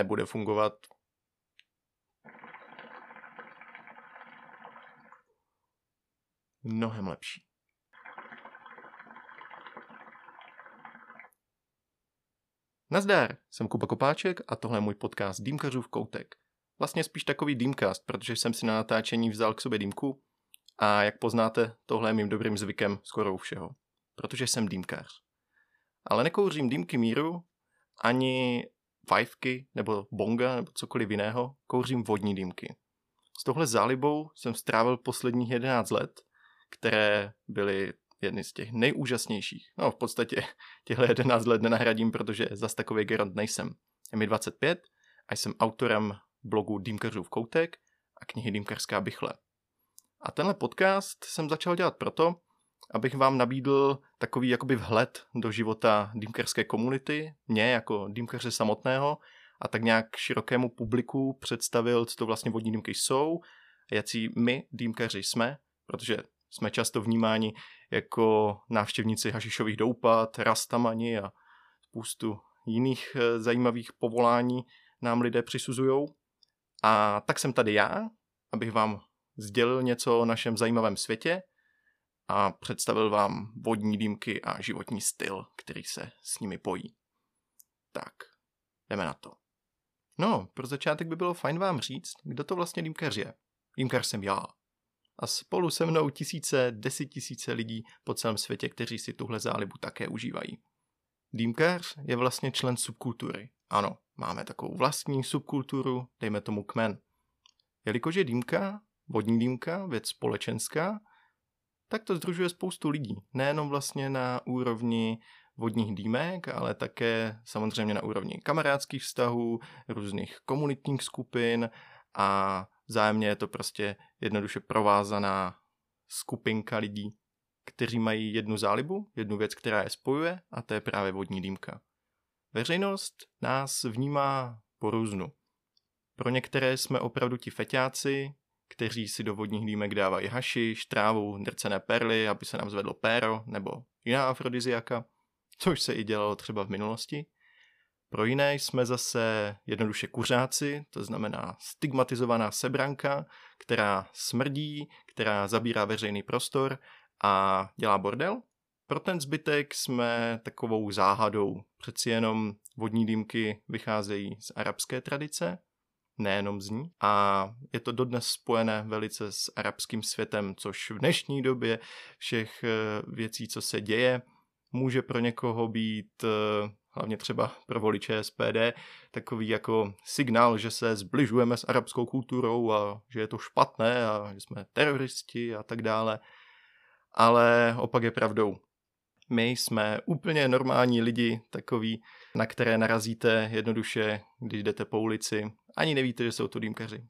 nebude fungovat. Mnohem lepší. Nazdar, jsem Kuba Kopáček a tohle je můj podcast Dýmkařův koutek. Vlastně spíš takový Dýmcast, protože jsem si na natáčení vzal k sobě dýmku a jak poznáte, tohle je mým dobrým zvykem skoro u všeho. Protože jsem dýmkař. Ale nekouřím dýmky míru, ani fajfky, nebo bonga, nebo cokoliv jiného, kouřím vodní dýmky. S tohle zálibou jsem strávil posledních 11 let, které byly jedny z těch nejúžasnějších. No v podstatě těchto 11 let nenahradím, protože zas takový gerant nejsem. Je mi 25 a jsem autorem blogu Dýmkařův koutek a knihy Dýmkařská bychle. A tenhle podcast jsem začal dělat proto, abych vám nabídl takový jakoby vhled do života dýmkařské komunity, mě jako dýmkaře samotného a tak nějak širokému publiku představil, co to vlastně vodní dýmky jsou, jaký my dýmkaři jsme, protože jsme často vnímáni jako návštěvníci hašišových doupat, rastamani a spoustu jiných eh, zajímavých povolání nám lidé přisuzují. A tak jsem tady já, abych vám sdělil něco o našem zajímavém světě a představil vám vodní dýmky a životní styl, který se s nimi pojí. Tak, jdeme na to. No, pro začátek by bylo fajn vám říct, kdo to vlastně dýmkař je. Dýmkař jsem já. A spolu se mnou tisíce, desetitisíce lidí po celém světě, kteří si tuhle zálibu také užívají. Dýmkař je vlastně člen subkultury. Ano, máme takovou vlastní subkulturu, dejme tomu kmen. Jelikož je dýmka, vodní dýmka, věc společenská, tak to združuje spoustu lidí. Nejenom vlastně na úrovni vodních dýmek, ale také samozřejmě na úrovni kamarádských vztahů, různých komunitních skupin a zájemně je to prostě jednoduše provázaná skupinka lidí, kteří mají jednu zálibu, jednu věc, která je spojuje a to je právě vodní dýmka. Veřejnost nás vnímá po různu. Pro některé jsme opravdu ti feťáci, kteří si do vodních dýmek dávají haši, trávu, drcené perly, aby se nám zvedlo péro nebo jiná afrodiziaka, což se i dělalo třeba v minulosti. Pro jiné jsme zase jednoduše kuřáci, to znamená stigmatizovaná sebranka, která smrdí, která zabírá veřejný prostor a dělá bordel. Pro ten zbytek jsme takovou záhadou. Přeci jenom vodní dýmky vycházejí z arabské tradice, nejenom z ní. A je to dodnes spojené velice s arabským světem, což v dnešní době všech eh, věcí, co se děje, může pro někoho být, eh, hlavně třeba pro voliče SPD, takový jako signál, že se zbližujeme s arabskou kulturou a že je to špatné a že jsme teroristi a tak dále. Ale opak je pravdou. My jsme úplně normální lidi, takový, na které narazíte jednoduše, když jdete po ulici. Ani nevíte, že jsou to dýmkaři.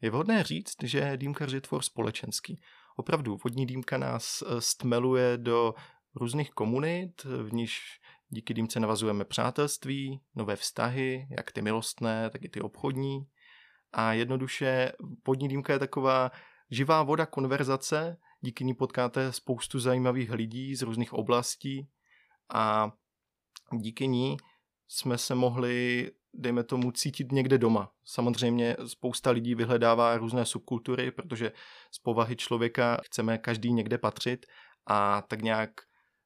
Je vhodné říct, že dýmkař je tvor společenský. Opravdu, vodní dýmka nás eh, stmeluje do různých komunit, v níž díky dýmce navazujeme přátelství, nové vztahy, jak ty milostné, tak i ty obchodní. A jednoduše vodní dýmka je taková živá voda konverzace, díky ní potkáte spoustu zajímavých lidí z různých oblastí a díky ní jsme se mohli, dejme tomu, cítit někde doma. Samozřejmě spousta lidí vyhledává různé subkultury, protože z povahy člověka chceme každý někde patřit a tak nějak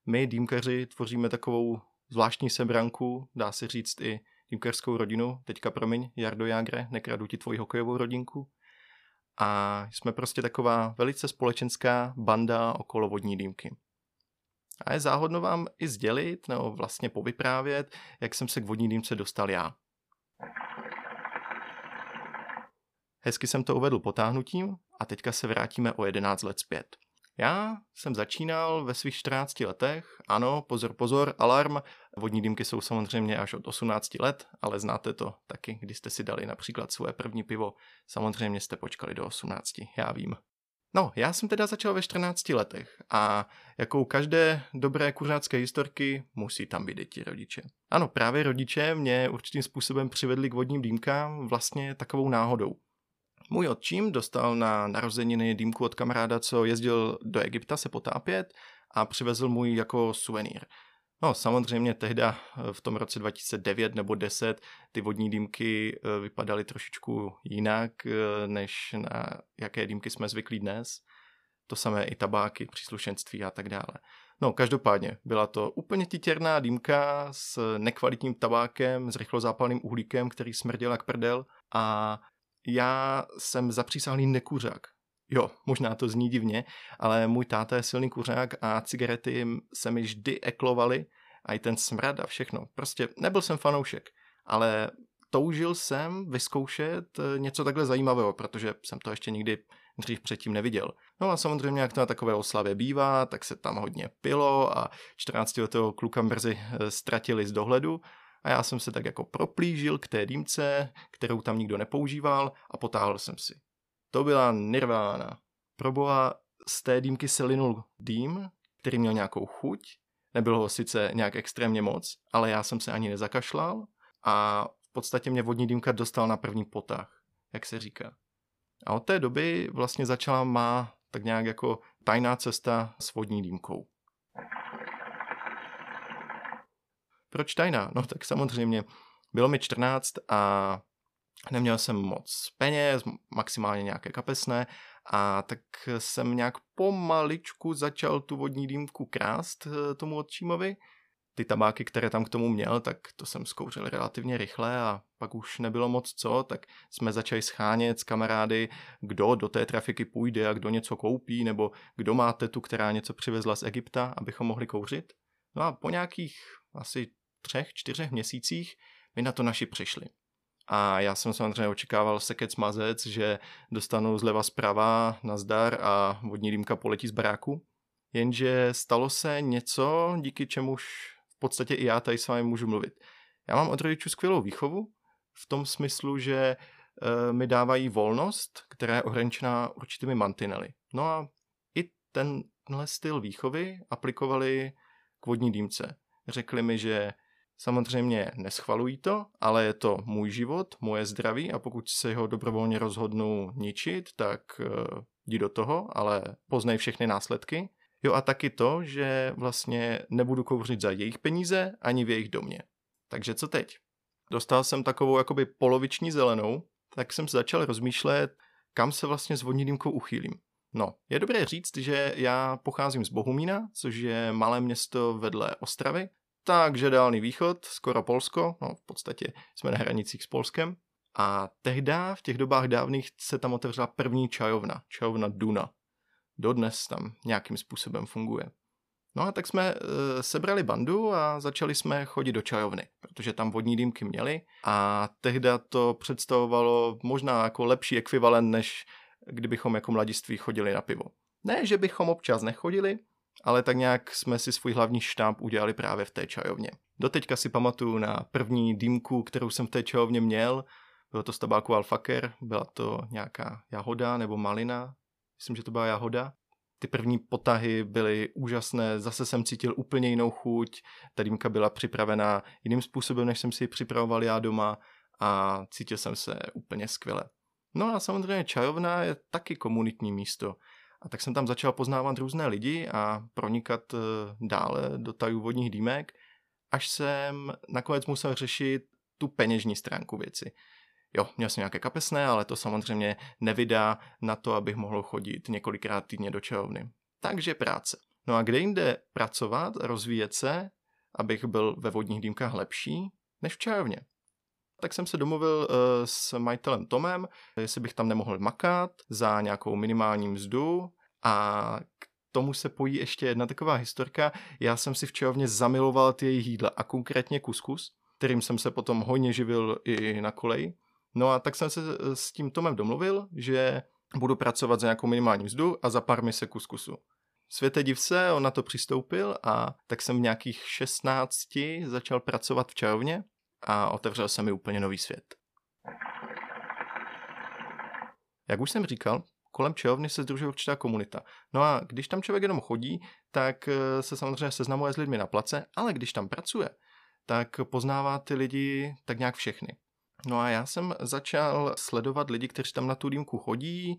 my, dýmkaři, tvoříme takovou zvláštní sebranku, dá se říct i dýmkařskou rodinu. Teďka promiň, Jardo Jágre, nekradu ti tvoji hokejovou rodinku. A jsme prostě taková velice společenská banda okolo vodní dýmky. A je záhodno vám i sdělit, nebo vlastně povyprávět, jak jsem se k vodní dýmce dostal já. Hezky jsem to uvedl potáhnutím a teďka se vrátíme o 11 let zpět. Já jsem začínal ve svých 14 letech, ano, pozor, pozor, alarm. Vodní dýmky jsou samozřejmě až od 18 let, ale znáte to taky, když jste si dali například svoje první pivo. Samozřejmě jste počkali do 18, já vím. No, já jsem teda začal ve 14 letech a jako u každé dobré kuřácké historky musí tam být ti rodiče. Ano, právě rodiče mě určitým způsobem přivedli k vodním dýmkám vlastně takovou náhodou. Můj otčím dostal na narozeniny dýmku od kamaráda, co jezdil do Egypta se potápět a přivezl můj jako suvenýr. No samozřejmě tehda eh, v tom roce 2009 nebo 10 ty vodní dýmky eh, vypadaly trošičku jinak, než na jaké dýmky jsme zvyklí dnes. To samé i tabáky, příslušenství a tak dále. No, každopádně, byla to úplně titěrná dýmka s nekvalitním tabákem, s rychlozápalným uhlíkem, který smrděl jak prdel a já jsem zapřísahlý nekuřák. Jo, možná to zní divně, ale můj táta je silný kuřák a cigarety se mi vždy eklovaly a i ten smrad a všechno. Prostě nebyl jsem fanoušek, ale toužil jsem vyzkoušet eh, něco takhle zajímavého, protože jsem to ještě nikdy dřív předtím neviděl. No a samozřejmě, jak to na takové oslavě bývá, tak se tam hodně pilo a 14 letého kluka brzy eh, ztratili z dohledu a já jsem se tak jako proplížil k té dýmce, kterou tam nikdo nepoužíval a potáhl jsem si. To byla nirvána. Proboha z té dýmky se linul dým, který měl nějakou chuť, nebylo ho sice nějak extrémně moc, ale já jsem se ani nezakašlal a v podstatě mě vodní dýmka dostal na první potah, jak se říká. A od té doby vlastně začala má tak nějak jako tajná cesta s vodní dýmkou. Proč tajná? No tak samozřejmě bylo mi 14 a neměl jsem moc peněz, maximálně nějaké kapesné a tak jsem nějak pomaličku začal tu vodní dýmku krást eh, tomu odčímovi ty tabáky, které tam k tomu měl, tak to jsem zkouřil relativně rychle a pak už nebylo moc co, tak jsme začali schánět s kamarády, kdo do té trafiky půjde a kdo něco koupí, nebo kdo má tetu, která něco přivezla z Egypta, abychom mohli kouřit. No a po nějakých asi třech, čtyřech měsících mi na to naši přišli. A já jsem samozřejmě očekával sekec mazec, že dostanu zleva zprava na zdar a vodní dýmka poletí z baráku. Jenže stalo se něco, díky čemuž v podstatě i já tady s vámi můžu mluvit. Já mám od rodičů skvělou výchovu, v tom smyslu, že e, mi dávají volnost, která je ohraničená určitými mantinely. No a i tenhle styl výchovy aplikovali k vodní dýmce. Řekli mi, že samozřejmě neschvalují to, ale je to můj život, moje zdraví a pokud se ho dobrovolně rozhodnu ničit, tak e, jdi do toho, ale poznej všechny následky. Jo a taky to, že vlastně nebudu kouřit za jejich peníze ani v jejich domě. Takže co teď? Dostal jsem takovou jakoby poloviční zelenou, tak jsem začal rozmýšlet, kam se vlastně s vodní dýmkou uchýlím. No, je dobré říct, že já pocházím z Bohumína, což je malé město vedle Ostravy, takže dálný východ, skoro Polsko, no v podstatě jsme na hranicích s Polskem. A tehdy, v těch dobách dávných, se tam otevřela první čajovna, čajovna Duna dodnes tam nějakým způsobem funguje. No a tak jsme e, sebrali bandu a začali jsme chodit do čajovny, protože tam vodní dýmky měli a tehdy to představovalo možná jako lepší ekvivalent, než kdybychom jako mladiství chodili na pivo. Ne, že bychom občas nechodili, ale tak nějak jsme si svůj hlavní štáb udělali právě v té čajovně. Doteďka si pamatuju na první dýmku, kterou jsem v té čajovně měl, bylo to z tabáku Alfaker, byla to nějaká jahoda nebo malina, myslím, že to byla jahoda. Ty první potahy byly úžasné, zase jsem cítil úplně jinou chuť, ta dýmka byla připravená jiným způsobem, než jsem si ji připravoval já doma a cítil jsem se úplně skvěle. No a samozřejmě čajovna je taky komunitní místo. A tak jsem tam začal poznávat různé lidi a pronikat eh, dále do tajů vodních dýmek, až jsem nakonec musel řešit tu peněžní stránku věci. Jo, měl jsem nějaké kapesné, ale to samozřejmě nevydá na to, abych mohl chodit několikrát týdně do čajovny. Takže práce. No a kde jinde pracovat, rozvíjet se, abych byl ve vodních dýmkách lepší, než v čajovně. Tak jsem se domluvil uh, s majitelem Tomem, jestli bych tam nemohl makat za nějakou minimální mzdu a k tomu se pojí ještě jedna taková historka. Já jsem si v čajovně zamiloval ty jejich jídla a konkrétně kuskus, kterým jsem se potom hodně živil i na koleji. No a tak jsem se s tím Tomem domluvil, že budu pracovat za nějakou minimální mzdu a za pár mise kuskusu. Světe div se, on na to přistoupil a tak jsem v nějakých 16 začal pracovat v čajovně a otevřel se mi úplně nový svět. Jak už jsem říkal, kolem čajovny se združuje určitá komunita. No a když tam člověk jenom chodí, tak eh, se samozřejmě seznamuje s lidmi na place, ale když tam pracuje, tak poznává ty lidi tak nějak všechny. No a já jsem začal sledovat lidi, kteří tam na tu dýmku chodí,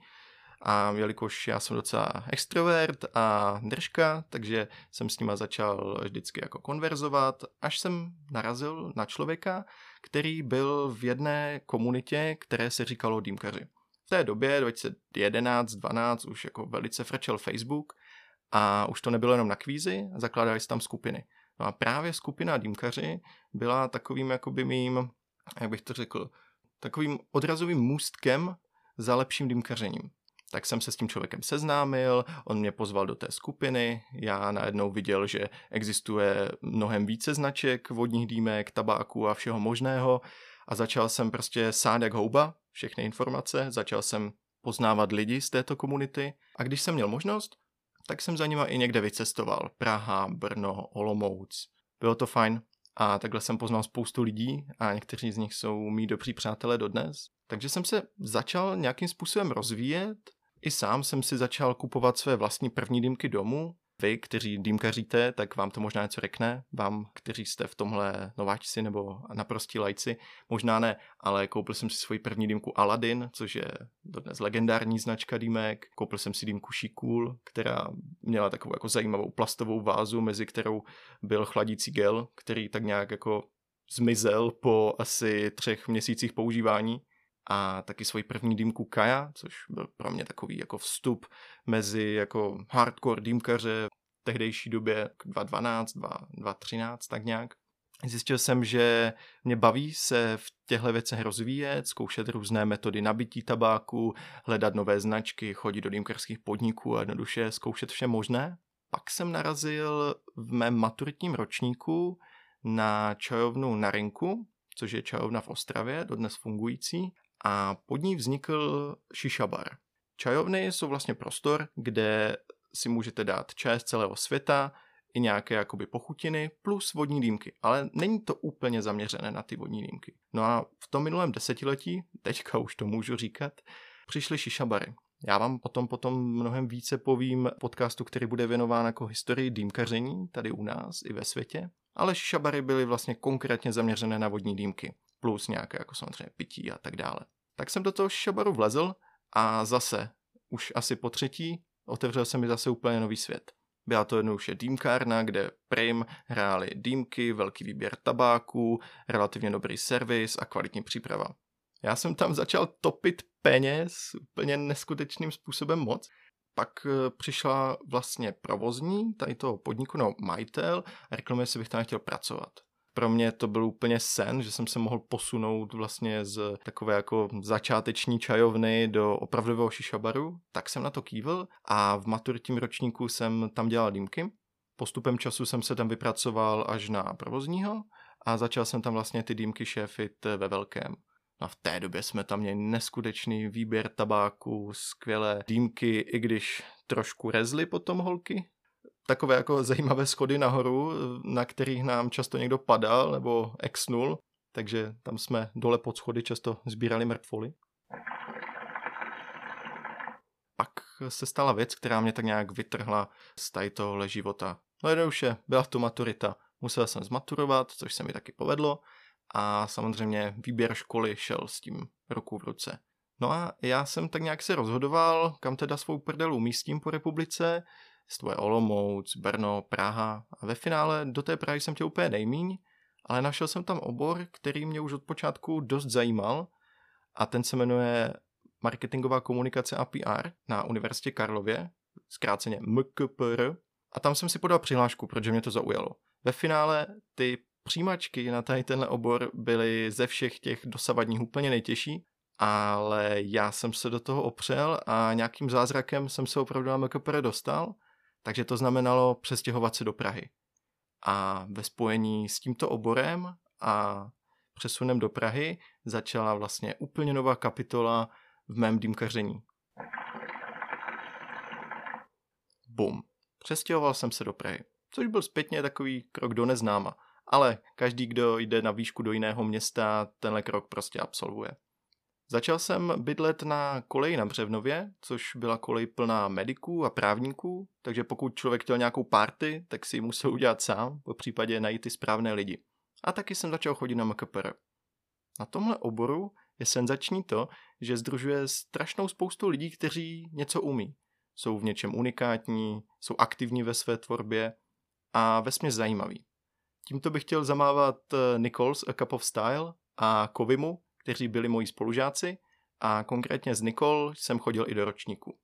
a jelikož já jsem docela extrovert a držka, takže jsem s nima začal vždycky jako konverzovat, až jsem narazil na člověka, který byl v jedné komunitě, které se říkalo dýmkaři. V té době, 2011-12, už jako velice frčel Facebook a už to nebylo jenom na kvízy, zakládali se tam skupiny. No a právě skupina dýmkaři byla takovým jakoby mým, jak bych to řekl, takovým odrazovým můstkem za lepším dýmkařením. Tak jsem se s tím člověkem seznámil, on mě pozval do té skupiny, já najednou viděl, že existuje mnohem více značek, vodních dýmek, tabáku a všeho možného a začal jsem prostě sát jak houba všechny informace, začal jsem poznávat lidi z této komunity a když jsem měl možnost, tak jsem za nima i někde vycestoval. Praha, Brno, Olomouc. Bylo to fajn a takhle jsem poznal spoustu lidí a někteří z nich jsou mý dobří přátelé dodnes. Takže jsem se začal nějakým způsobem rozvíjet. I sám jsem si začal kupovat své vlastní první dýmky domů vy, kteří dýmkaříte, tak vám to možná něco řekne, vám, kteří jste v tomhle nováčci nebo naprostí lajci, možná ne, ale koupil jsem si svoji první dýmku Aladdin, což je dodnes legendární značka dýmek, koupil jsem si dýmku Shikul, která měla takovou jako zajímavou plastovou vázu, mezi kterou byl chladící gel, který tak nějak jako zmizel po asi třech měsících používání a taky svoji první dýmku Kaja, což byl pro mě takový jako vstup mezi jako hardcore dýmkaře v tehdejší době 2012, 2013, tak nějak. Zjistil jsem, že mě baví se v těchto věcech rozvíjet, zkoušet různé metody nabití tabáku, hledat nové značky, chodit do dýmkarských podniků a jednoduše zkoušet vše možné. Pak jsem narazil v mém maturitním ročníku na čajovnu na Rinku, což je čajovna v Ostravě, dodnes fungující a pod ní vznikl šišabar. Čajovny jsou vlastně prostor, kde si můžete dát čaj z celého světa, i nějaké jakoby pochutiny plus vodní dýmky, ale není to úplně zaměřené na ty vodní dýmky. No a v tom minulém desetiletí, teďka už to můžu říkat, přišly šišabary. Já vám o tom potom mnohem více povím podcastu, který bude věnován jako historii dýmkaření tady u nás i ve světě. Ale šišabary byly vlastně konkrétně zaměřené na vodní dýmky plus nějaké jako samozřejmě pití a tak dále. Tak jsem do toho šabaru vlezl a zase, už asi po třetí, otevřel se mi zase úplně nový svět. Byla to jednoduše dýmkárna, kde Prim hráli dýmky, velký výběr tabáků, relativně dobrý servis a kvalitní příprava. Já jsem tam začal topit peněz úplně neskutečným způsobem moc. Pak eh, přišla vlastně provozní tady toho podniku, no majitel, a řekl mi, jestli bych tam chtěl pracovat pro mě to byl úplně sen, že jsem se mohl posunout vlastně z takové jako začáteční čajovny do opravdového šišabaru, tak jsem na to kývil a v maturitním ročníku jsem tam dělal dýmky. Postupem času jsem se tam vypracoval až na provozního a začal jsem tam vlastně ty dýmky šéfit ve velkém. No a v té době jsme tam měli neskutečný výběr tabáku, skvělé dýmky, i když trošku rezly potom holky, takové jako zajímavé schody nahoru, na kterých nám často někdo padal nebo exnul, takže tam jsme dole pod schody často sbírali mrtvoly. Pak se stala věc, která mě tak nějak vytrhla z tady tohohle života. No jednoduše, byla to maturita. Musel jsem zmaturovat, což se mi taky povedlo a samozřejmě výběr školy šel s tím ruku v ruce. No a já jsem tak nějak se rozhodoval, kam teda svou prdel umístím po republice, Jestli Olomouc, Brno, Praha. A ve finále do té Prahy jsem chtěl úplně nejmíň, ale našel jsem tam obor, který mě už od počátku dost zajímal. A ten se jmenuje Marketingová komunikace a PR na Univerzitě Karlově, zkráceně MKPR, a tam jsem si podal přihlášku, protože mě to zaujalo. Ve finále ty přijímačky na tady tenhle obor byly ze všech těch dosavadních úplně nejtěžší, ale já jsem se do toho opřel a nějakým zázrakem jsem se opravdu na MKPR dostal – takže to znamenalo přestěhovat se do Prahy. A ve spojení s tímto oborem a přesunem do Prahy začala vlastně úplně nová kapitola v mém dýmkaření. Bum. Přestěhoval jsem se do Prahy, což byl zpětně takový krok do neznáma. Ale každý, kdo jde na výšku do jiného města, tenhle krok prostě absolvuje. Začal jsem bydlet na koleji na Břevnově, což byla kolej plná mediků a právníků, takže pokud člověk chtěl nějakou party, tak si ji musel udělat sám, po případě najít ty správné lidi. A taky jsem začal chodit na MKPR. Na tomhle oboru je senzační to, že združuje strašnou spoustu lidí, kteří něco umí. Jsou v něčem unikátní, jsou aktivní ve své tvorbě a vesměs zajímaví. Tímto bych chtěl zamávat eh, Nichols A Cup of Style a Kovimu, kteří byli moji spolužáci a konkrétně z Nikol jsem chodil i do ročníku.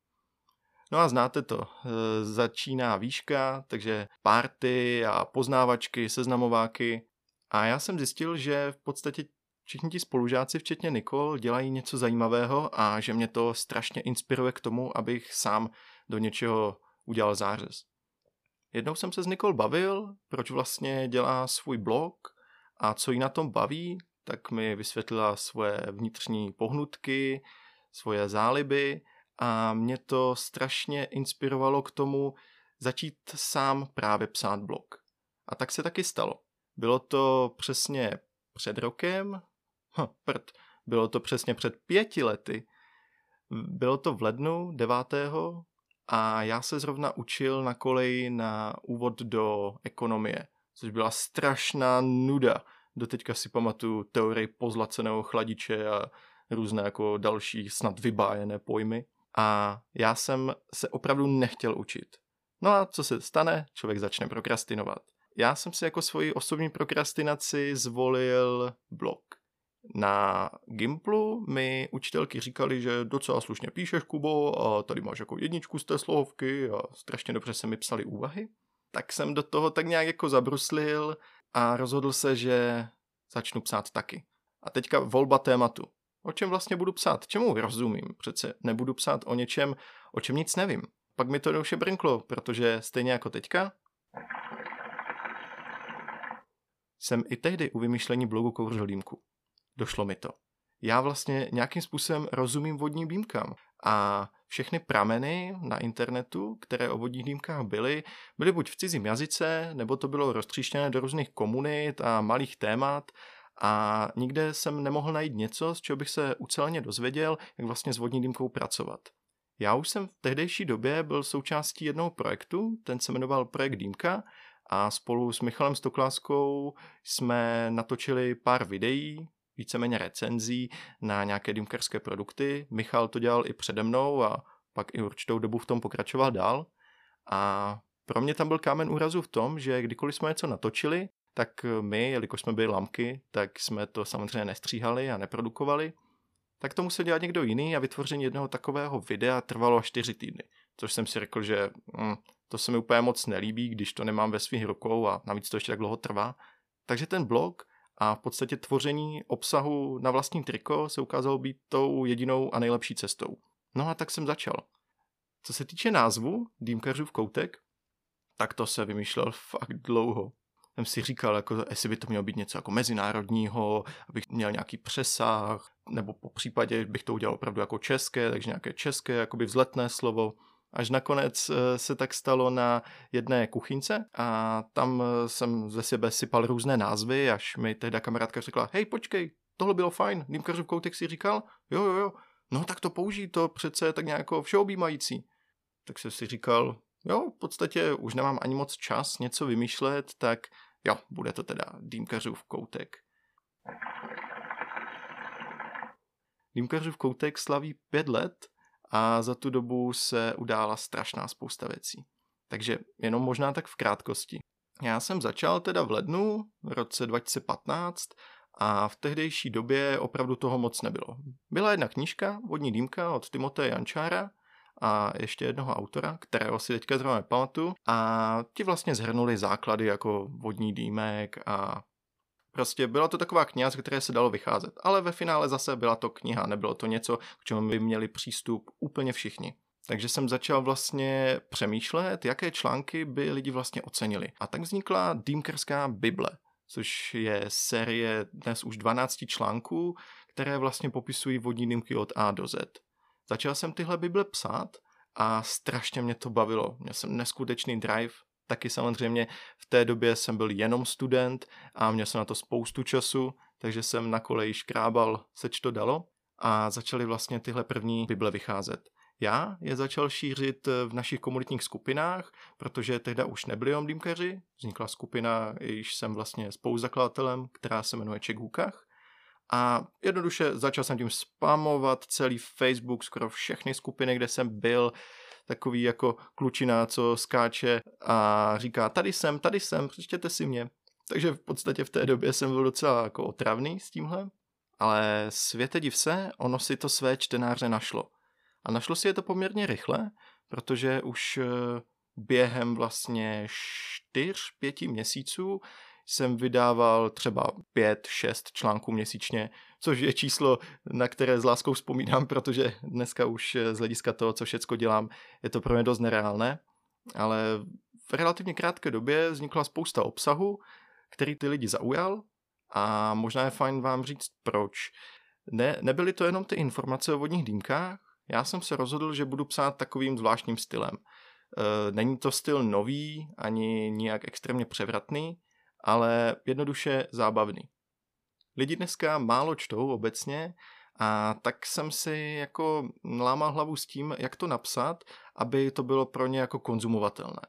No a znáte to, e, začíná výška, takže párty a poznávačky, seznamováky. A já jsem zjistil, že v podstatě všichni ti spolužáci, včetně Nikol, dělají něco zajímavého a že mě to strašně inspiruje k tomu, abych sám do něčeho udělal zářez. Jednou jsem se s Nikol bavil, proč vlastně dělá svůj blog a co jí na tom baví, tak mi vysvětlila svoje vnitřní pohnutky, svoje záliby a mě to strašně inspirovalo k tomu začít sám právě psát blog. A tak se taky stalo. Bylo to přesně před rokem, hm, prd, bylo to přesně před pěti lety. Bylo to v lednu devátého a já se zrovna učil na koleji na úvod do ekonomie, což byla strašná nuda. Doteďka si pamatuju teorii pozlaceného chladiče a různé jako další snad vybájené pojmy. A já jsem se opravdu nechtěl učit. No a co se stane? Člověk začne prokrastinovat. Já jsem si jako svoji osobní prokrastinaci zvolil blog. Na Gimplu mi učitelky říkali, že docela slušně píšeš, Kubo, a tady máš jako jedničku z té slovky a strašně dobře se mi psali úvahy. Tak jsem do toho tak nějak jako zabruslil a rozhodl se, že začnu psát taky. A teďka volba tématu. O čem vlastně budu psát? Čemu rozumím? Přece nebudu psát o něčem, o čem nic nevím. Pak mi to douše brinklo, protože stejně jako teďka, jsem i tehdy u vymýšlení blogu kouřil dýmku. Došlo mi to. Já vlastně nějakým způsobem rozumím vodním dýmkám a všechny prameny na internetu, které o vodních dýmkách byly, byly buď v cizím jazyce, nebo to bylo roztříštěné do různých komunit a malých témat a nikde jsem nemohl najít něco, z čeho bych se uceleně dozvěděl, jak vlastně s vodní dýmkou pracovat. Já už jsem v tehdejší době byl součástí jednoho projektu, ten se jmenoval Projekt Dýmka a spolu s Michalem Stokláskou jsme natočili pár videí, víceméně recenzí na nějaké dýmkarské produkty. Michal to dělal i přede mnou a pak i určitou dobu v tom pokračoval dál. A pro mě tam byl kámen úrazu v tom, že kdykoliv jsme něco natočili, tak my, jelikož jsme byli lamky, tak jsme to samozřejmě nestříhali a neprodukovali. Tak to musel dělat někdo jiný a vytvoření jednoho takového videa trvalo čtyři týdny. Což jsem si řekl, že hm, to se mi úplně moc nelíbí, když to nemám ve svých rukou a navíc to ještě tak dlouho trvá. Takže ten blog a v podstatě tvoření obsahu na vlastní triko se ukázalo být tou jedinou a nejlepší cestou. No a tak jsem začal. Co se týče názvu Dýmkařův koutek, tak to se vymýšlel fakt dlouho. Jsem si říkal, jako, jestli by to mělo být něco jako mezinárodního, abych měl nějaký přesah, nebo po případě bych to udělal opravdu jako české, takže nějaké české, jakoby vzletné slovo. Až nakonec eh, se tak stalo na jedné kuchyňce a tam eh, jsem ze sebe sypal různé názvy, až mi tehda kamarádka řekla, hej, počkej, tohle bylo fajn, Dýmkařův koutek si říkal, jo, jo, jo, no tak to použij, to přece je tak nějak všeobjímající. Tak jsem si říkal, jo, v podstatě už nemám ani moc čas něco vymýšlet, tak jo, bude to teda Dýmkařův koutek. Dýmkařův koutek slaví pět let a za tu dobu se udála strašná spousta věcí. Takže jenom možná tak v krátkosti. Já jsem začal teda v lednu v roce 2015 a v tehdejší době opravdu toho moc nebylo. Byla jedna knížka, Vodní dýmka od Timoteje Jančára a ještě jednoho autora, kterého si teďka zrovna nepamatuju a ti vlastně zhrnuli základy jako vodní dýmek a Prostě byla to taková kniha, z které se dalo vycházet, ale ve finále zase byla to kniha, nebylo to něco, k čemu by měli přístup úplně všichni. Takže jsem začal vlastně přemýšlet, jaké články by lidi vlastně ocenili. A tak vznikla Dýmkerská Bible, což je série dnes už 12 článků, které vlastně popisují vodní dýmky od A do Z. Začal jsem tyhle Bible psát a strašně mě to bavilo. Měl jsem neskutečný drive, taky samozřejmě v té době jsem byl jenom student a měl jsem na to spoustu času, takže jsem na koleji škrábal, seč to dalo. A začaly vlastně tyhle první Bible vycházet. Já je začal šířit v našich komunitních skupinách, protože tehda už nebyli jenom dýmkaři, vznikla skupina, již jsem vlastně spoluzakladatelem, která se jmenuje Ček A jednoduše začal jsem tím spamovat celý Facebook, skoro všechny skupiny, kde jsem byl, takový jako klučina, co skáče a říká, tady jsem, tady jsem, přečtěte si mě. Takže v podstatě v té době jsem byl docela jako otravný s tímhle, ale světe div se, ono si to své čtenáře našlo. A našlo si je to poměrně rychle, protože už eh, během vlastně čtyř, pěti měsíců jsem vydával třeba pět, šest článků měsíčně, což je číslo, na které s láskou vzpomínám, protože dneska už z hlediska toho, co všecko dělám, je to pro mě dost nereálné, ale v relativně krátké době vznikla spousta obsahu, který ty lidi zaujal a možná je fajn vám říct proč. Ne, nebyly to jenom ty informace o vodních dýmkách, já jsem se rozhodl, že budu psát takovým zvláštním stylem. E, není to styl nový, ani nijak extrémně převratný, ale jednoduše zábavný. Lidi dneska málo čtou obecně a tak jsem si jako lámal hlavu s tím, jak to napsat, aby to bylo pro ně jako konzumovatelné.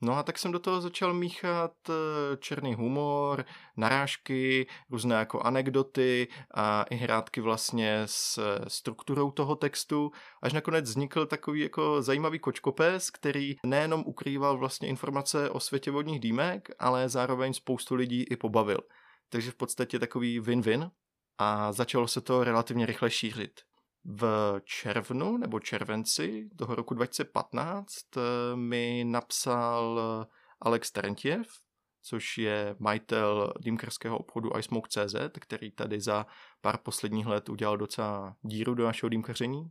No a tak jsem do toho začal míchat eh, černý humor, narážky, různé jako anekdoty a i hrátky vlastně s strukturou toho textu, až nakonec vznikl takový jako zajímavý kočkopes, který nejenom ukrýval vlastně informace o světě vodních dýmek, ale zároveň spoustu lidí i pobavil. Takže v podstatě takový win-win a začalo se to relativně rychle šířit v červnu nebo červenci toho roku 2015 eh, mi napsal eh, Alex Terentiev, což je majitel dýmkerského obchodu iSmoke.cz, který tady za pár posledních let udělal docela díru do našeho dýmkaření,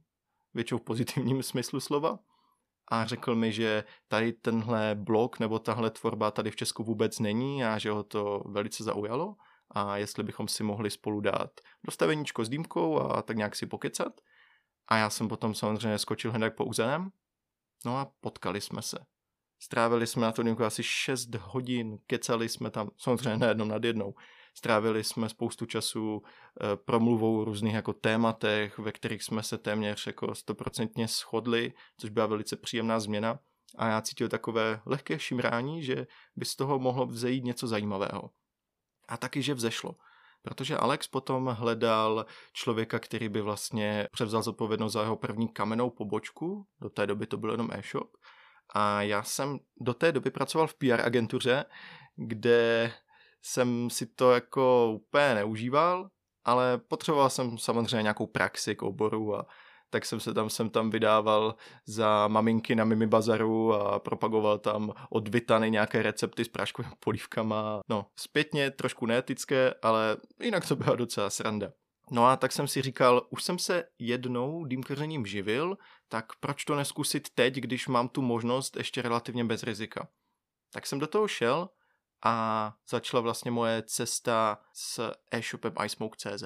většinou v pozitivním smyslu slova. A řekl mi, že tady tenhle blog nebo tahle tvorba tady v Česku vůbec není a že ho to velice zaujalo a jestli bychom si mohli spolu dát dostaveníčko s dýmkou a tak nějak si pokecat. A já jsem potom samozřejmě skočil hned po úzenem. No a potkali jsme se. Strávili jsme na to dýmku asi 6 hodin, kecali jsme tam, samozřejmě nejednou nad jednou. Strávili jsme spoustu času e, promluvou o různých jako tématech, ve kterých jsme se téměř jako stoprocentně shodli, což byla velice příjemná změna. A já cítil takové lehké šimrání, že by z toho mohlo vzejít něco zajímavého. A taky, že vzešlo. Protože Alex potom hledal člověka, který by vlastně převzal zodpovědnost za jeho první kamennou pobočku, do té doby to byl jenom e-shop. A já jsem do té doby pracoval v PR agentuře, kde jsem si to jako úplně neužíval, ale potřeboval jsem samozřejmě nějakou praxi k oboru a tak jsem se tam jsem tam vydával za maminky na Mimi Bazaru a propagoval tam od Vitany nějaké recepty s práškovými polívkama. No, zpětně trošku neetické, ale jinak to byla docela sranda. No a tak jsem si říkal, už jsem se jednou dýmkařením živil, tak proč to neskusit teď, když mám tu možnost ještě relativně bez rizika. Tak jsem do toho šel a začala vlastně moje cesta s e-shopem iSmoke.cz.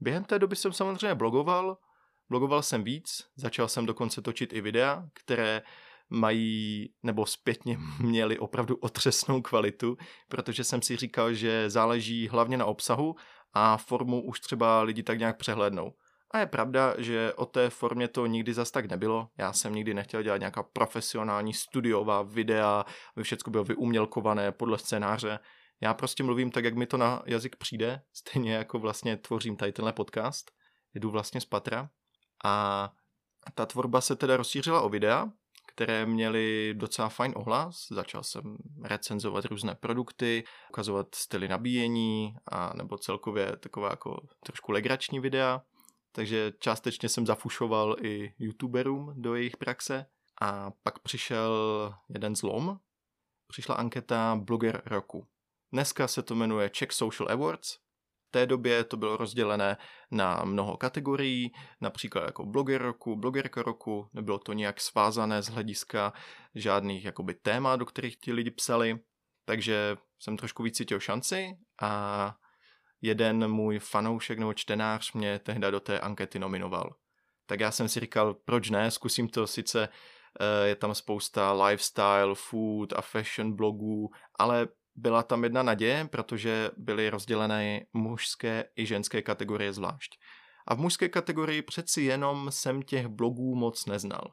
Během té doby jsem samozřejmě blogoval, blogoval jsem víc, začal jsem dokonce točit i videa, které mají nebo zpětně měli opravdu otřesnou kvalitu, protože jsem si říkal, že záleží hlavně na obsahu a formu už třeba lidi tak nějak přehlednou. A je pravda, že o té formě to nikdy zas tak nebylo. Já jsem nikdy nechtěl dělat nějaká profesionální studiová videa, aby všechno bylo vyumělkované podle scénáře. Já prostě mluvím tak, jak mi to na jazyk přijde, stejně jako vlastně tvořím tady tenhle podcast. Jdu vlastně z patra a ta tvorba se teda rozšířila o videa, které měly docela fajn ohlas. Začal jsem recenzovat různé produkty, ukazovat styly nabíjení a nebo celkově taková jako trošku legrační videa. Takže částečně jsem zafušoval i youtuberům do jejich praxe. A pak přišel jeden zlom. Přišla anketa Bloger roku. Dneska se to jmenuje Czech Social Awards. V té době to bylo rozdělené na mnoho kategorií, například jako bloger roku, blogerka roku, nebylo to nějak svázané z hlediska žádných jakoby témat, do kterých ti lidi psali, takže jsem trošku víc cítil šanci a jeden můj fanoušek nebo čtenář mě tehdy do té ankety nominoval. Tak já jsem si říkal, proč ne, zkusím to, sice eh, je tam spousta lifestyle, food a fashion blogů, ale byla tam jedna naděje, protože byly rozdělené mužské i ženské kategorie zvlášť. A v mužské kategorii přeci jenom jsem těch blogů moc neznal.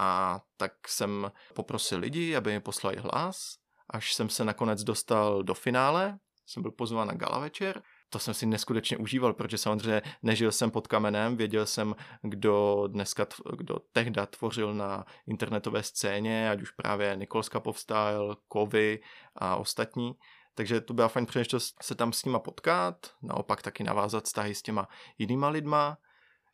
A tak jsem poprosil lidi, aby mi poslali hlas, až jsem se nakonec dostal do finále jsem byl pozván na gala večer to jsem si neskutečně užíval, protože samozřejmě nežil jsem pod kamenem, věděl jsem, kdo dneska, kdo tehda tvořil na internetové scéně, ať už právě Nikolska povstal, Kovy a ostatní. Takže to byla fajn příležitost se tam s nima potkat, naopak taky navázat vztahy s těma jinýma lidma.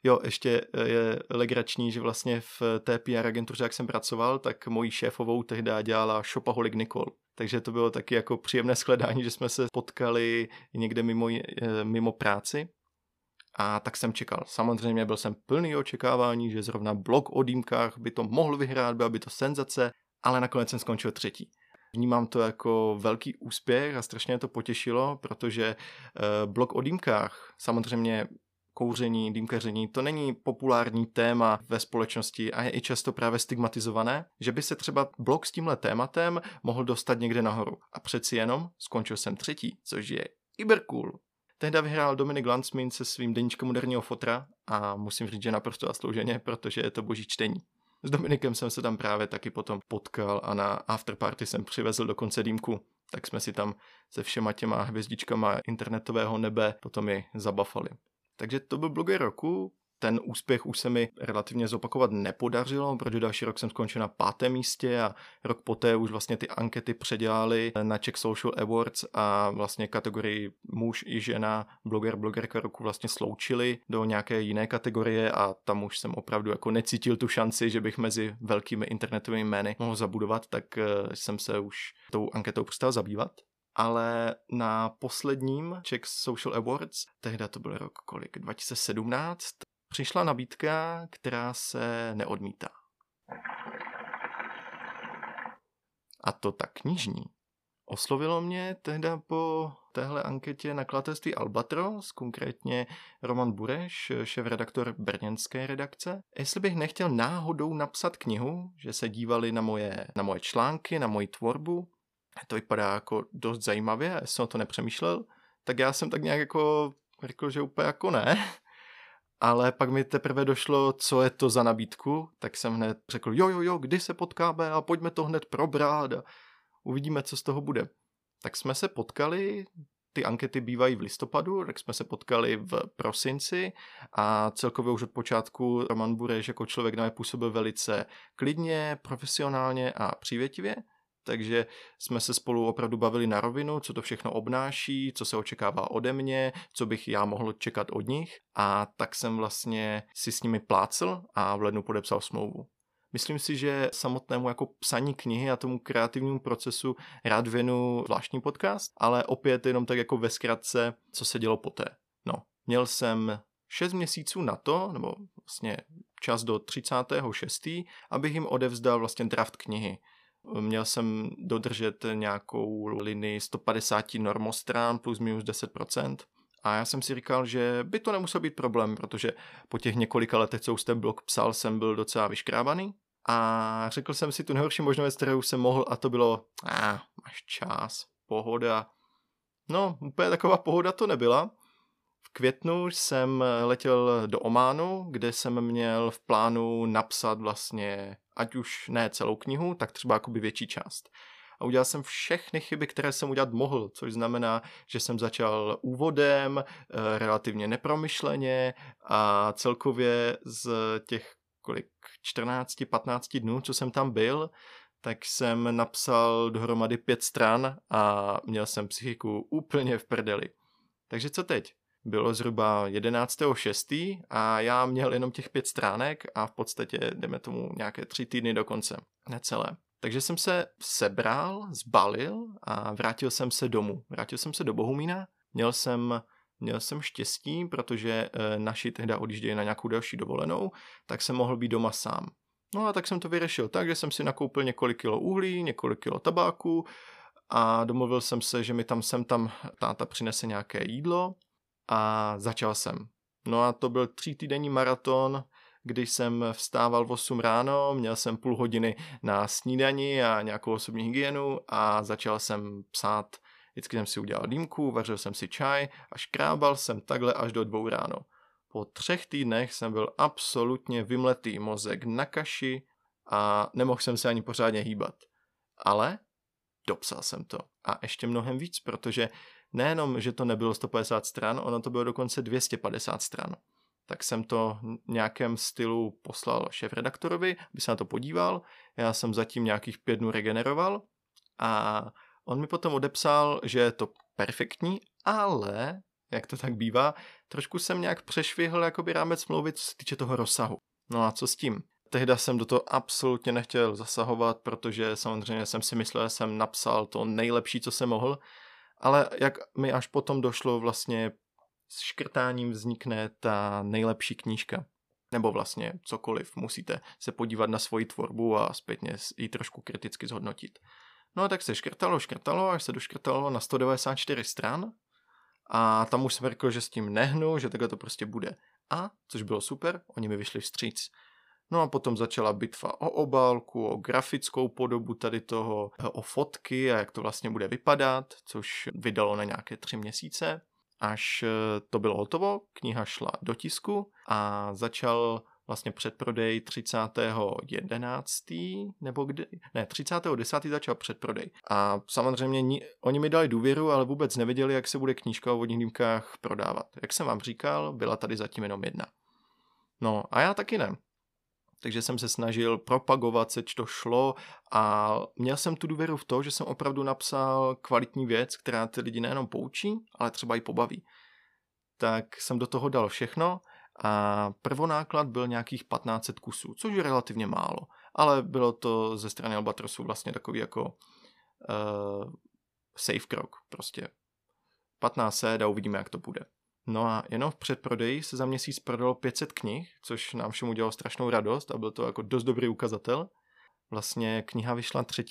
Jo, ještě je legrační, že vlastně v té PR agentuře, jak jsem pracoval, tak mojí šéfovou tehdy dělala Shopaholic Nicole. Takže to bylo taky jako příjemné shledání, že jsme se potkali někde mimo, eh, mimo práci. A tak jsem čekal. Samozřejmě byl jsem plný očekávání, že zrovna blog o dýmkách by to mohl vyhrát, byla by to senzace, ale nakonec jsem skončil třetí. Vnímám to jako velký úspěch a strašně to potěšilo, protože eh, blog o dýmkách samozřejmě kouření, dýmkaření, to není populární téma ve společnosti a je i často právě stigmatizované, že by se třeba blog s tímhle tématem mohl dostat někde nahoru. A přeci jenom skončil jsem třetí, což je cool. Tehdy vyhrál Dominik Landsmin se svým deníčkem moderního fotra a musím říct, že naprosto zaslouženě, protože je to boží čtení. S Dominikem jsem se tam právě taky potom potkal a na afterparty jsem přivezl dokonce dýmku, tak jsme si tam se všema těma hvězdičkama internetového nebe potom i zabafali. Takže to byl bloger roku. Ten úspěch už se mi relativně zopakovat nepodařilo, protože další rok jsem skončil na pátém místě a rok poté už vlastně ty ankety předělali na Czech Social Awards a vlastně kategorii muž i žena, bloger, blogerka roku vlastně sloučili do nějaké jiné kategorie a tam už jsem opravdu jako necítil tu šanci, že bych mezi velkými internetovými jmény mohl zabudovat, tak eh, jsem se už tou anketou přestal zabývat ale na posledním Czech Social Awards, tehdy to byl rok kolik, 2017, přišla nabídka, která se neodmítá. A to tak knižní. Oslovilo mě tehdy po téhle anketě nakladatelství Albatros, konkrétně Roman Bureš, šéf-redaktor brněnské redakce, jestli bych nechtěl náhodou napsat knihu, že se dívali na moje, na moje články, na moji tvorbu to vypadá jako dost zajímavě, já jsem o to nepřemýšlel, tak já jsem tak nějak jako řekl, že úplně jako ne. Ale pak mi teprve došlo, co je to za nabídku, tak jsem hned řekl, jo, jo, jo, kdy se potkáme a pojďme to hned probrat a uvidíme, co z toho bude. Tak jsme se potkali, ty ankety bývají v listopadu, tak jsme se potkali v prosinci a celkově už od počátku Roman Bureš jako člověk na mě působil velice klidně, profesionálně a přívětivě takže jsme se spolu opravdu bavili na rovinu, co to všechno obnáší, co se očekává ode mě, co bych já mohl čekat od nich a tak jsem vlastně si s nimi plácel a v lednu podepsal smlouvu. Myslím si, že samotnému jako psaní knihy a tomu kreativnímu procesu rád věnu zvláštní podcast, ale opět jenom tak jako ve zkratce, co se dělo poté. No, měl jsem 6 měsíců na to, nebo vlastně čas do 36., abych jim odevzdal vlastně draft knihy. Měl jsem dodržet nějakou linii 150 normostrán plus minus 10%. A já jsem si říkal, že by to nemusel být problém, protože po těch několika letech, co už ten blog psal, jsem byl docela vyškrábaný. A řekl jsem si tu nejhorší možnou věc, kterou jsem mohl, a to bylo, a ah, máš čas, pohoda. No, úplně taková pohoda to nebyla. V květnu jsem letěl do Ománu, kde jsem měl v plánu napsat vlastně ať už ne celou knihu, tak třeba jakoby větší část. A udělal jsem všechny chyby, které jsem udělat mohl, což znamená, že jsem začal úvodem, eh, relativně nepromyšleně a celkově z těch kolik 14-15 dnů, co jsem tam byl, tak jsem napsal dohromady pět stran a měl jsem psychiku úplně v prdeli. Takže co teď? Bylo zhruba 11.6. a já měl jenom těch pět stránek a v podstatě jdeme tomu nějaké tři týdny do konce, necelé. Takže jsem se sebral, zbalil a vrátil jsem se domů. Vrátil jsem se do Bohumína, měl jsem Měl jsem štěstí, protože e, naši tehdy odjížděli na nějakou další dovolenou, tak jsem mohl být doma sám. No a tak jsem to vyřešil tak, že jsem si nakoupil několik kilo uhlí, několik kilo tabáku a domluvil jsem se, že mi tam sem tam táta přinese nějaké jídlo a začal jsem. No a to byl tří týdenní maraton, když jsem vstával v 8 ráno, měl jsem půl hodiny na snídani a nějakou osobní hygienu a začal jsem psát. Vždycky jsem si udělal dýmku, vařil jsem si čaj a škrábal jsem takhle až do dvou ráno. Po třech týdnech jsem byl absolutně vymletý mozek na kaši a nemohl jsem se ani pořádně hýbat. Ale dopsal jsem to. A ještě mnohem víc, protože nejenom, že to nebylo 150 stran, ono to bylo dokonce 250 stran. Tak jsem to v nějakém stylu poslal šéf-redaktorovi, aby se na to podíval. Já jsem zatím nějakých pět dnů regeneroval a on mi potom odepsal, že je to perfektní, ale, jak to tak bývá, trošku jsem nějak přešvihl jakoby rámec smlouvy, co se týče toho rozsahu. No a co s tím? Tehda jsem do toho absolutně nechtěl zasahovat, protože samozřejmě jsem si myslel, že jsem napsal to nejlepší, co jsem mohl, ale jak mi až potom došlo vlastně s škrtáním vznikne ta nejlepší knížka. Nebo vlastně cokoliv, musíte se podívat na svoji tvorbu a zpětně ji trošku kriticky zhodnotit. No a tak se škrtalo, škrtalo, až se doškrtalo na 194 stran a tam už jsem řekl, že s tím nehnu, že takhle to prostě bude. A, což bylo super, oni mi vyšli vstříc. No a potom začala bitva o obálku, o grafickou podobu tady toho, o fotky a jak to vlastně bude vypadat, což vydalo na nějaké tři měsíce. Až eh, to bylo hotovo, kniha šla do tisku a začal vlastně předprodej 30.11. nebo kdy, ne, 30.10. začal předprodej. A samozřejmě ni, oni mi dali důvěru, ale vůbec nevěděli, jak se bude knížka o vodních dýmkách prodávat. Jak jsem vám říkal, byla tady zatím jenom jedna. No a já taky ne takže jsem se snažil propagovat, seč to šlo a měl jsem tu důvěru v to, že jsem opravdu napsal kvalitní věc, která ty lidi nejenom poučí, ale třeba i pobaví. Tak jsem do toho dal všechno a prvonáklad byl nějakých 1500 kusů, což je relativně málo, ale bylo to ze strany Albatrosu vlastně takový jako uh, safe krok, prostě 1500 a uvidíme, jak to bude. No a jenom v předprodeji se za měsíc prodalo 500 knih, což nám všem udělalo strašnou radost a byl to jako dost dobrý ukazatel. Vlastně kniha vyšla 3.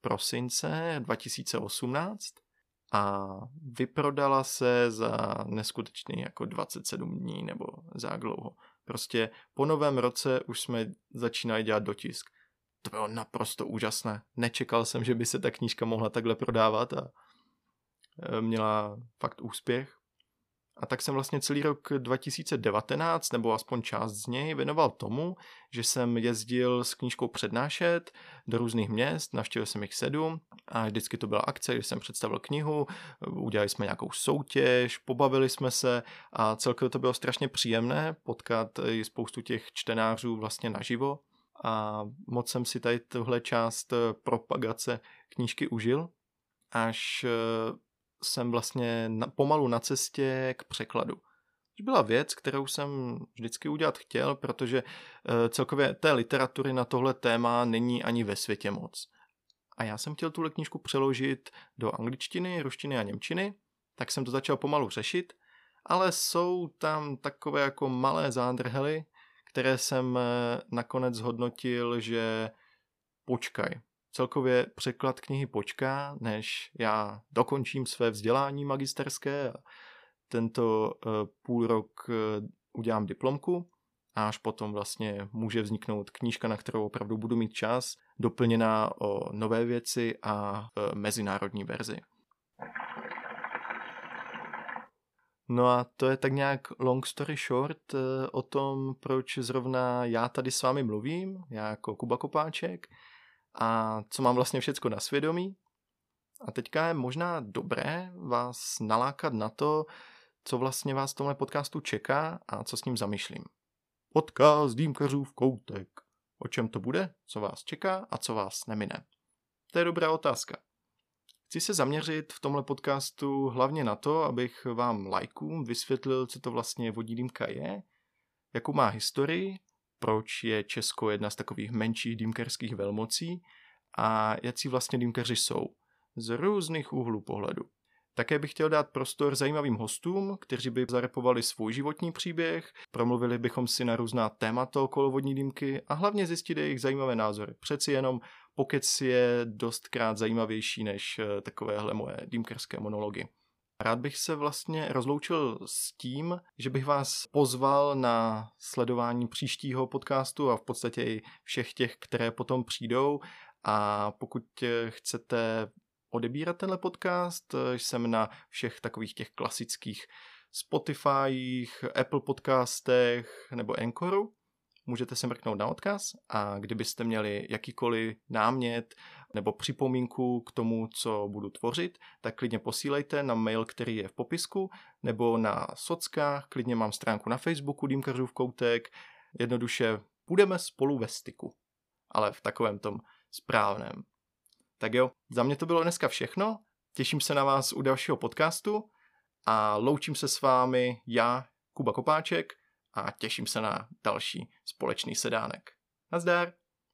prosince 2018 a vyprodala se za neskutečný jako 27 dní nebo za dlouho. Prostě po novém roce už jsme začínali dělat dotisk. To bylo naprosto úžasné. Nečekal jsem, že by se ta knížka mohla takhle prodávat a e, měla fakt úspěch. A tak jsem vlastně celý rok 2019, nebo aspoň část z něj, věnoval tomu, že jsem jezdil s knížkou přednášet do různých měst, navštívil jsem jich sedm a vždycky to byla akce, kdy jsem představil knihu, udělali jsme nějakou soutěž, pobavili jsme se a celkově to bylo strašně příjemné potkat i spoustu těch čtenářů vlastně naživo. A moc jsem si tady tuhle část propagace knížky užil, až jsem vlastně na, pomalu na cestě k překladu. To byla věc, kterou jsem vždycky udělat chtěl, protože e, celkově té literatury na tohle téma není ani ve světě moc. A já jsem chtěl tuhle knížku přeložit do angličtiny, ruštiny a němčiny, tak jsem to začal pomalu řešit, ale jsou tam takové jako malé zádrhely, které jsem eh, nakonec zhodnotil, že počkaj, celkově překlad knihy počká, než já dokončím své vzdělání magisterské a tento uh, půl rok uh, udělám diplomku a až potom vlastně může vzniknout knížka, na kterou opravdu budu mít čas, doplněná o nové věci a uh, mezinárodní verzi. No a to je tak nějak long story short o tom, proč zrovna já tady s vámi mluvím, já jako Kuba Kopáček a co mám vlastně všecko na svědomí. A teďka je možná dobré vás nalákat na to, co vlastně vás v tomhle podcastu čeká a co s ním zamýšlím. Podcast Dýmkařův koutek. O čem to bude, co vás čeká a co vás nemine? To je dobrá otázka. Chci se zaměřit v tomhle podcastu hlavně na to, abych vám lajkům vysvětlil, co to vlastně vodní dýmka je, jakou má historii proč je Česko jedna z takových menších dýmkerských velmocí a jaký vlastně dýmkeři jsou z různých úhlů pohledu. Také bych chtěl dát prostor zajímavým hostům, kteří by zarepovali svůj životní příběh, promluvili bychom si na různá témata okolo vodní dýmky a hlavně zjistit jejich zajímavé názory. Přeci jenom pokec je dostkrát zajímavější než eh, takovéhle moje dýmkerské monology. Rád bych se vlastně rozloučil s tím, že bych vás pozval na sledování příštího podcastu a v podstatě i všech těch, které potom přijdou. A pokud chcete odebírat tenhle podcast, jsem na všech takových těch klasických Spotifyích, Apple podcastech nebo Anchoru. můžete se mrknout na odkaz a kdybyste měli jakýkoliv námět nebo připomínku k tomu, co budu tvořit, tak klidně posílejte na mail, který je v popisku, nebo na sockách, klidně mám stránku na Facebooku Dýmkařův koutek, jednoduše budeme spolu ve styku, ale v takovém tom správném. Tak jo, za mě to bylo dneska všechno, těším se na vás u dalšího podcastu a loučím se s vámi já, Kuba Kopáček, a těším se na další společný sedánek. Nazdar!